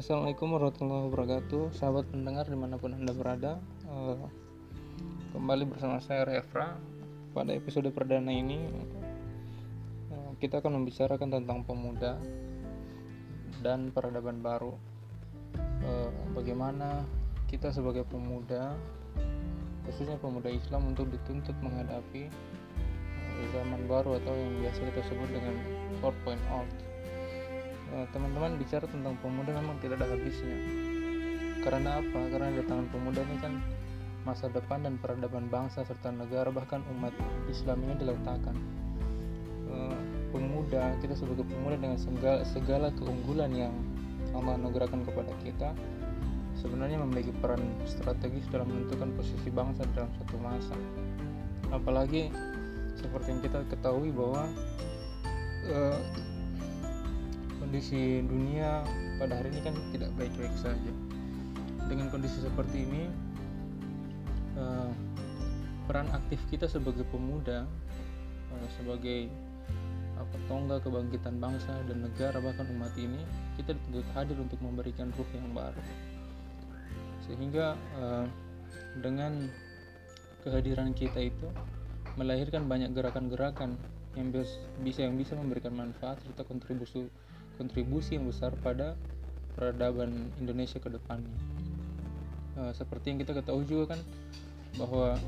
Assalamualaikum warahmatullahi wabarakatuh. Sahabat pendengar di mana pun anda berada uh, Kembali bersama saya Refra Pada episode perdana ini uh, Kita akan membicarakan tentang pemuda Dan peradaban baru. Uh, Bagaimana kita sebagai pemuda Khususnya pemuda Islam untuk dituntut menghadapi zaman baru atau yang biasa kita sebut dengan 4.0 Eh, teman-teman bicara tentang pemuda memang tidak ada habisnya. Karena apa? Karena di tangan pemuda ini kan masa depan dan peradaban bangsa serta negara bahkan umat Islam ini diletakkan. Eh, pemuda kita sebagai pemuda dengan segala, segala keunggulan yang Allah anugerahkan kepada kita sebenarnya memiliki peran strategis dalam menentukan posisi bangsa dalam satu masa. Apalagi seperti yang kita ketahui bahwa uh, kondisi dunia pada hari ini kan tidak baik-baik saja. Dengan kondisi seperti ini, uh, peran aktif kita sebagai pemuda, uh, sebagai apa tonggak kebangkitan bangsa dan negara bahkan umat ini, kita dituntut hadir untuk memberikan ruh yang baru. Sehingga uh, dengan kehadiran kita itu melahirkan banyak gerakan-gerakan yang bisa yang bisa memberikan manfaat serta kontribusi kontribusi yang besar pada peradaban Indonesia ke depannya. Uh, seperti yang kita ketahui juga kan bahwa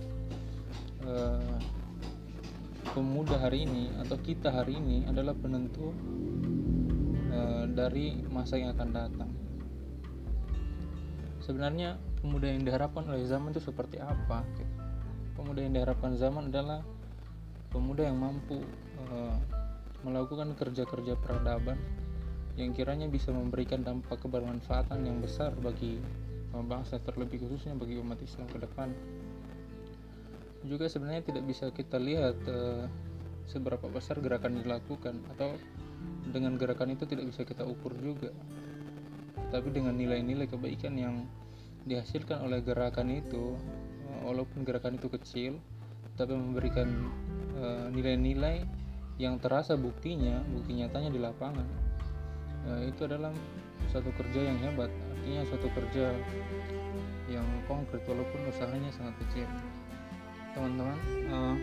uh, pemuda hari ini atau kita hari ini adalah penentu uh, dari masa yang akan datang. Sebenarnya pemuda yang diharapkan oleh zaman itu seperti apa? Pemuda yang diharapkan zaman adalah pemuda yang mampu uh, melakukan kerja-kerja peradaban yang kiranya bisa memberikan dampak kebermanfaatan yang besar bagi bangsa terlebih khususnya bagi umat Islam ke depan. Juga sebenarnya tidak bisa kita lihat uh, seberapa besar gerakan dilakukan atau dengan gerakan itu tidak bisa kita ukur juga. Tapi dengan nilai-nilai kebaikan yang dihasilkan oleh gerakan itu, uh, walaupun gerakan itu kecil, tapi memberikan eh, nilai-nilai yang terasa buktinya, bukti nyatanya di lapangan ya, itu adalah satu kerja yang hebat. Artinya suatu kerja yang konkret walaupun usahanya sangat kecil. Teman-teman uh,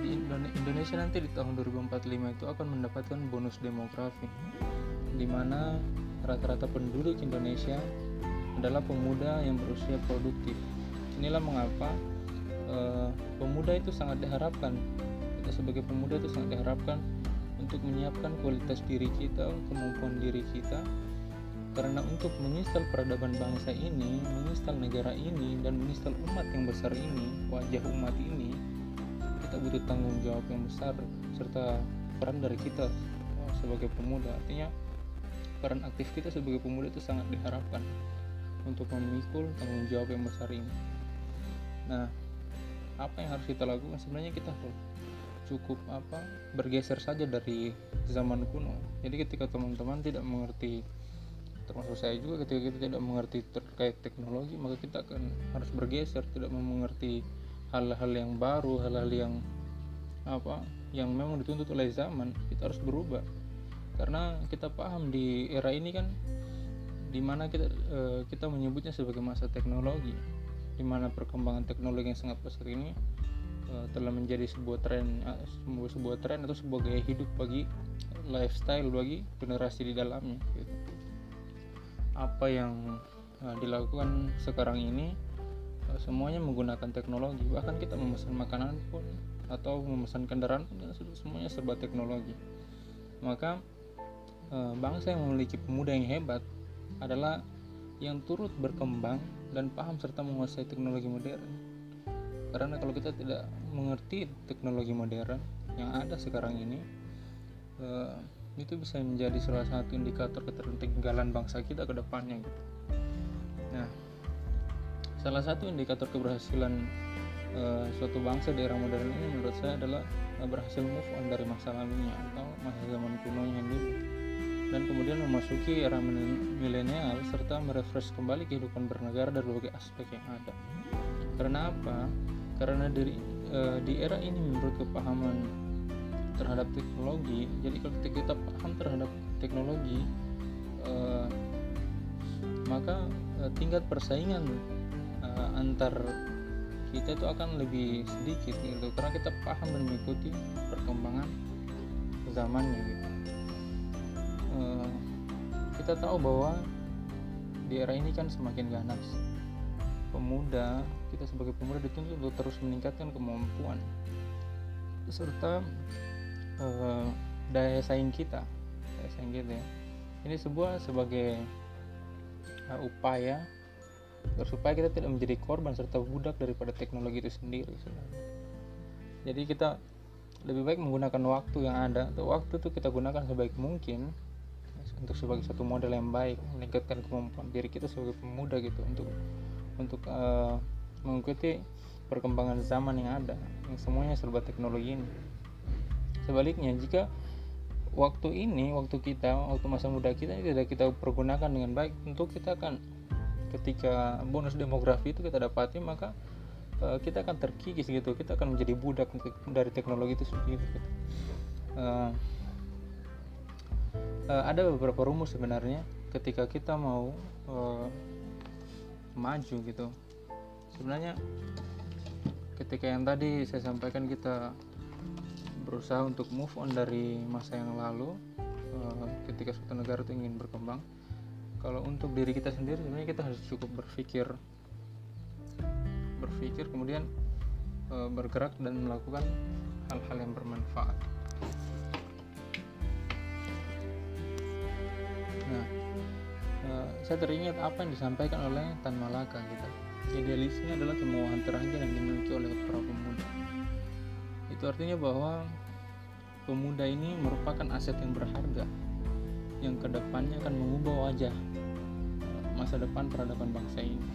di Indonesia nanti di tahun 2045 itu akan mendapatkan bonus demografi di mana rata-rata penduduk Indonesia adalah pemuda yang berusia produktif. Inilah mengapa uh, pemuda itu sangat diharapkan. Kita sebagai pemuda itu sangat diharapkan untuk menyiapkan kualitas diri kita, kemampuan diri kita. Karena untuk menginstal peradaban bangsa ini, menginstal negara ini, dan menginstal umat yang besar ini, wajah umat ini, kita butuh tanggung jawab yang besar serta peran dari kita oh, sebagai pemuda. Artinya peran aktif kita sebagai pemuda itu sangat diharapkan untuk memikul tanggung jawab yang besar ini. Nah, apa yang harus kita lakukan? Sebenarnya kita harus cukup apa bergeser saja dari zaman kuno. Jadi ketika teman-teman tidak mengerti termasuk saya juga ketika kita tidak mengerti terkait teknologi maka kita akan harus bergeser tidak mengerti hal-hal yang baru hal-hal yang apa yang memang dituntut oleh zaman. Kita harus berubah. Karena kita paham di era ini kan di mana kita eh, kita menyebutnya sebagai masa teknologi. Di mana perkembangan teknologi yang sangat besar ini uh, telah menjadi sebuah tren uh, sebuah sebuah tren atau sebuah gaya hidup bagi lifestyle bagi generasi di dalamnya gitu. apa yang uh, dilakukan sekarang ini uh, semuanya menggunakan teknologi. Bahkan kita memesan makanan pun atau memesan kendaraan pun ya, semuanya serba teknologi. Maka uh, bangsa yang memiliki pemuda yang hebat adalah yang turut berkembang dan paham serta menguasai teknologi modern karena kalau kita tidak mengerti teknologi modern yang ada sekarang ini uh, itu bisa menjadi salah satu indikator ketertinggalan bangsa kita ke depannya gitu. Nah, salah satu indikator keberhasilan uh, suatu bangsa di era modern ini menurut saya adalah uh, berhasil move on dari masa lalunya atau masa zaman kuno yang dulu dan kemudian memasuki era milenial serta merefresh kembali kehidupan bernegara dari berbagai aspek yang ada. Karena apa? Karena dari uh, di era ini menurut kepahaman terhadap teknologi jadi kalau kita paham terhadap teknologi uh, maka uh, tingkat persaingan uh, antar kita itu akan lebih sedikit gitu. Karena kita paham dan mengikuti perkembangan zamannya gitu. Uh, kita tahu bahwa di era ini kan semakin ganas. Pemuda kita sebagai pemuda dituntut untuk terus meningkatkan kemampuan serta uh, daya saing kita daya saing kita ya ini sebuah sebagai uh, upaya supaya kita tidak menjadi korban serta budak daripada teknologi itu sendiri sebenarnya. Jadi kita lebih baik menggunakan waktu yang ada atau waktu itu kita gunakan sebaik mungkin untuk sebagai satu model yang baik meningkatkan kemampuan diri kita sebagai pemuda gitu untuk untuk uh, mengikuti perkembangan zaman yang ada yang semuanya serba teknologi ini. Sebaliknya jika waktu ini waktu kita waktu masa muda kita ini tidak kita pergunakan dengan baik tentu kita akan ketika bonus demografi itu kita dapati maka uh, kita akan terkikis gitu. Kita akan menjadi budak dari teknologi itu sendiri gitu. uh, uh, ada beberapa rumus sebenarnya ketika kita mau uh, maju gitu sebenarnya ketika yang tadi saya sampaikan kita berusaha untuk move on dari masa yang lalu uh, ketika suatu negara itu ingin berkembang kalau untuk diri kita sendiri sebenarnya kita harus cukup berpikir berpikir kemudian e, bergerak dan melakukan hal-hal yang bermanfaat. Nah e, saya teringat apa yang disampaikan oleh Tan Malaka gitu idealisme adalah kemauan terakhir yang dimiliki oleh para pemuda. Itu artinya bahwa pemuda ini merupakan aset yang berharga yang ke depannya akan mengubah wajah masa depan peradaban bangsa ini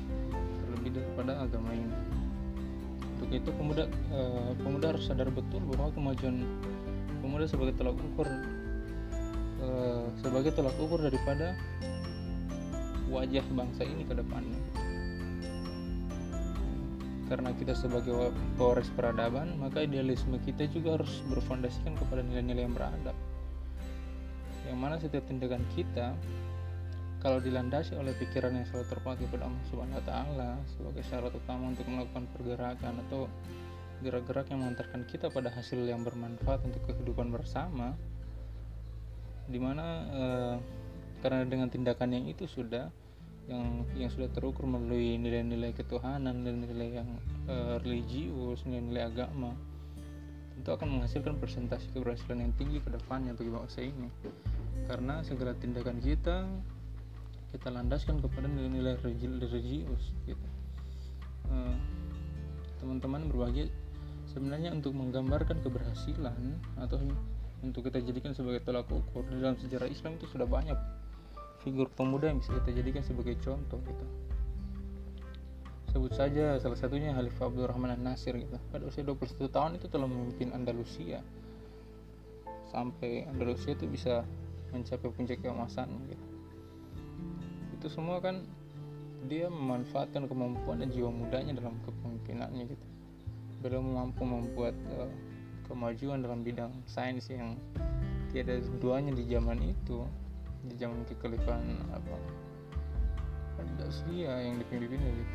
terlebih daripada agama ini. Untuk itu pemuda eh, pemuda harus sadar betul bahwa kemajuan pemuda sebagai tolak ukur eh, sebagai tolak ukur daripada wajah bangsa ini ke depannya karena kita sebagai pewaris peradaban maka idealisme kita juga harus berfondasikan kepada nilai-nilai yang beradab. Yang mana setiap tindakan kita kalau dilandasi oleh pikiran yang selalu terpaku kepada Allah Subhanahu wa taala sebagai syarat utama untuk melakukan pergerakan atau gerak-gerak yang mengantarkan kita pada hasil yang bermanfaat untuk kehidupan bersama di mana eh, karena dengan tindakan yang itu sudah yang yang sudah terukur melalui nilai-nilai ketuhanan nilai-nilai yang eh, religius nilai-nilai agama. Tentu akan menghasilkan presentasi keberhasilan yang tinggi ke depannya bagi bangsa ini. Karena segala tindakan kita kita landaskan kepada nilai-nilai religius gitu. Eh, teman-teman berbagi sebenarnya untuk menggambarkan keberhasilan atau untuk kita jadikan sebagai tolak ukur dalam sejarah Islam itu sudah banyak figur pemuda yang bisa kita jadikan sebagai contoh gitu. Sebut saja salah satunya Khalifah Abdul Rahman An-Nasir gitu. Pada usia 21 tahun itu telah memimpin Andalusia. Sampai Andalusia itu bisa mencapai puncak keemasan gitu. Itu semua kan dia memanfaatkan kemampuan dan jiwa mudanya dalam kepemimpinannya gitu. Beliau mampu membuat uh, kemajuan dalam bidang sains yang tiada duanya di zaman itu di zaman kekhalifahan apa. Andalusia yang dipimpinnya gitu.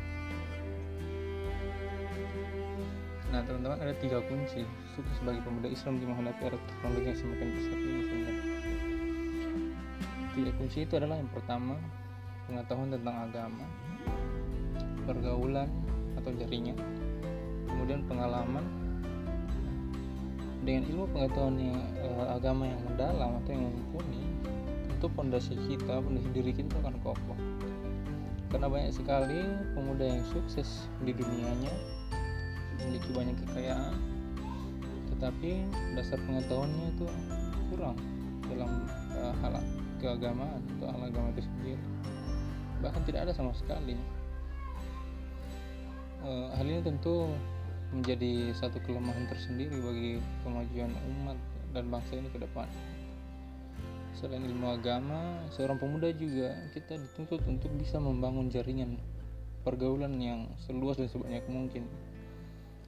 Nah teman-teman ada tiga kunci. Sukses bagi pemuda Islam di menghadapi era teknologi yang semakin pesat ini sebenarnya. Tiga kunci itu adalah yang pertama pengetahuan tentang agama, pergaulan atau jaringan, kemudian pengalaman dengan ilmu pengetahuan yang eh, agama yang mendalam atau yang mumpuni tentu fondasi kita fondasi diri kita akan kokoh. Karena banyak sekali pemuda yang sukses di dunianya memiliki banyak kekayaan tetapi dasar pengetahuannya itu kurang dalam uh, hal keagamaan atau hal agama itu sendiri. Bahkan tidak ada sama sekali. E, hal ini tentu menjadi satu kelemahan tersendiri bagi kemajuan umat dan bangsa ini ke depan selain ilmu agama seorang pemuda juga kita dituntut untuk bisa membangun jaringan pergaulan yang seluas dan sebanyak mungkin.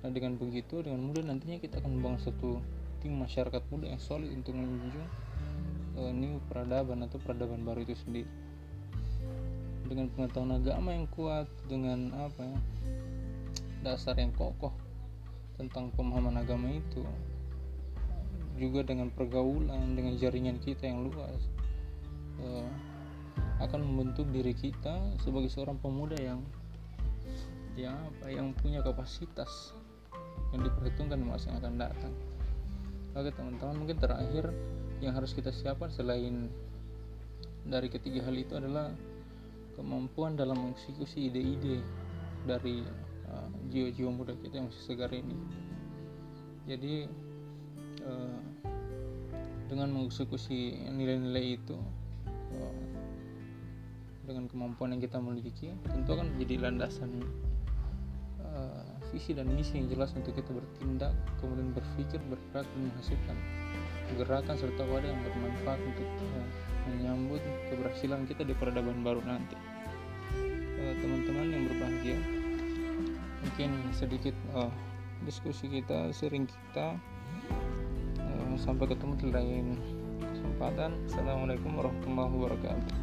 Nah dengan begitu dengan mudah nantinya kita akan membangun satu tim masyarakat muda yang solid untuk menjunjung uh, new peradaban atau peradaban baru itu sendiri. Dengan pengetahuan agama yang kuat dengan apa ya dasar yang kokoh tentang pemahaman agama itu juga dengan pergaulan dengan jaringan kita yang luas uh, akan membentuk diri kita sebagai seorang pemuda yang yang apa yang punya kapasitas yang diperhitungkan di masa yang akan datang oke teman-teman mungkin terakhir yang harus kita siapkan selain dari ketiga hal itu adalah kemampuan dalam mengeksekusi ide-ide dari uh, jiwa-jiwa uh, muda kita yang masih segar ini. Jadi uh, dengan mengeksekusi nilai-nilai itu uh, dengan kemampuan yang kita miliki tentu akan menjadi landasan visi dan misi yang jelas untuk kita bertindak kemudian berpikir bergerak dan menghasilkan gerakan serta wadah yang bermanfaat untuk menyambut keberhasilan kita di peradaban baru nanti. Eh, teman-teman yang berbahagia mungkin sedikit uh, diskusi kita sering kita sampai ketemu di lain kesempatan. Assalamualaikum warahmatullahi wabarakatuh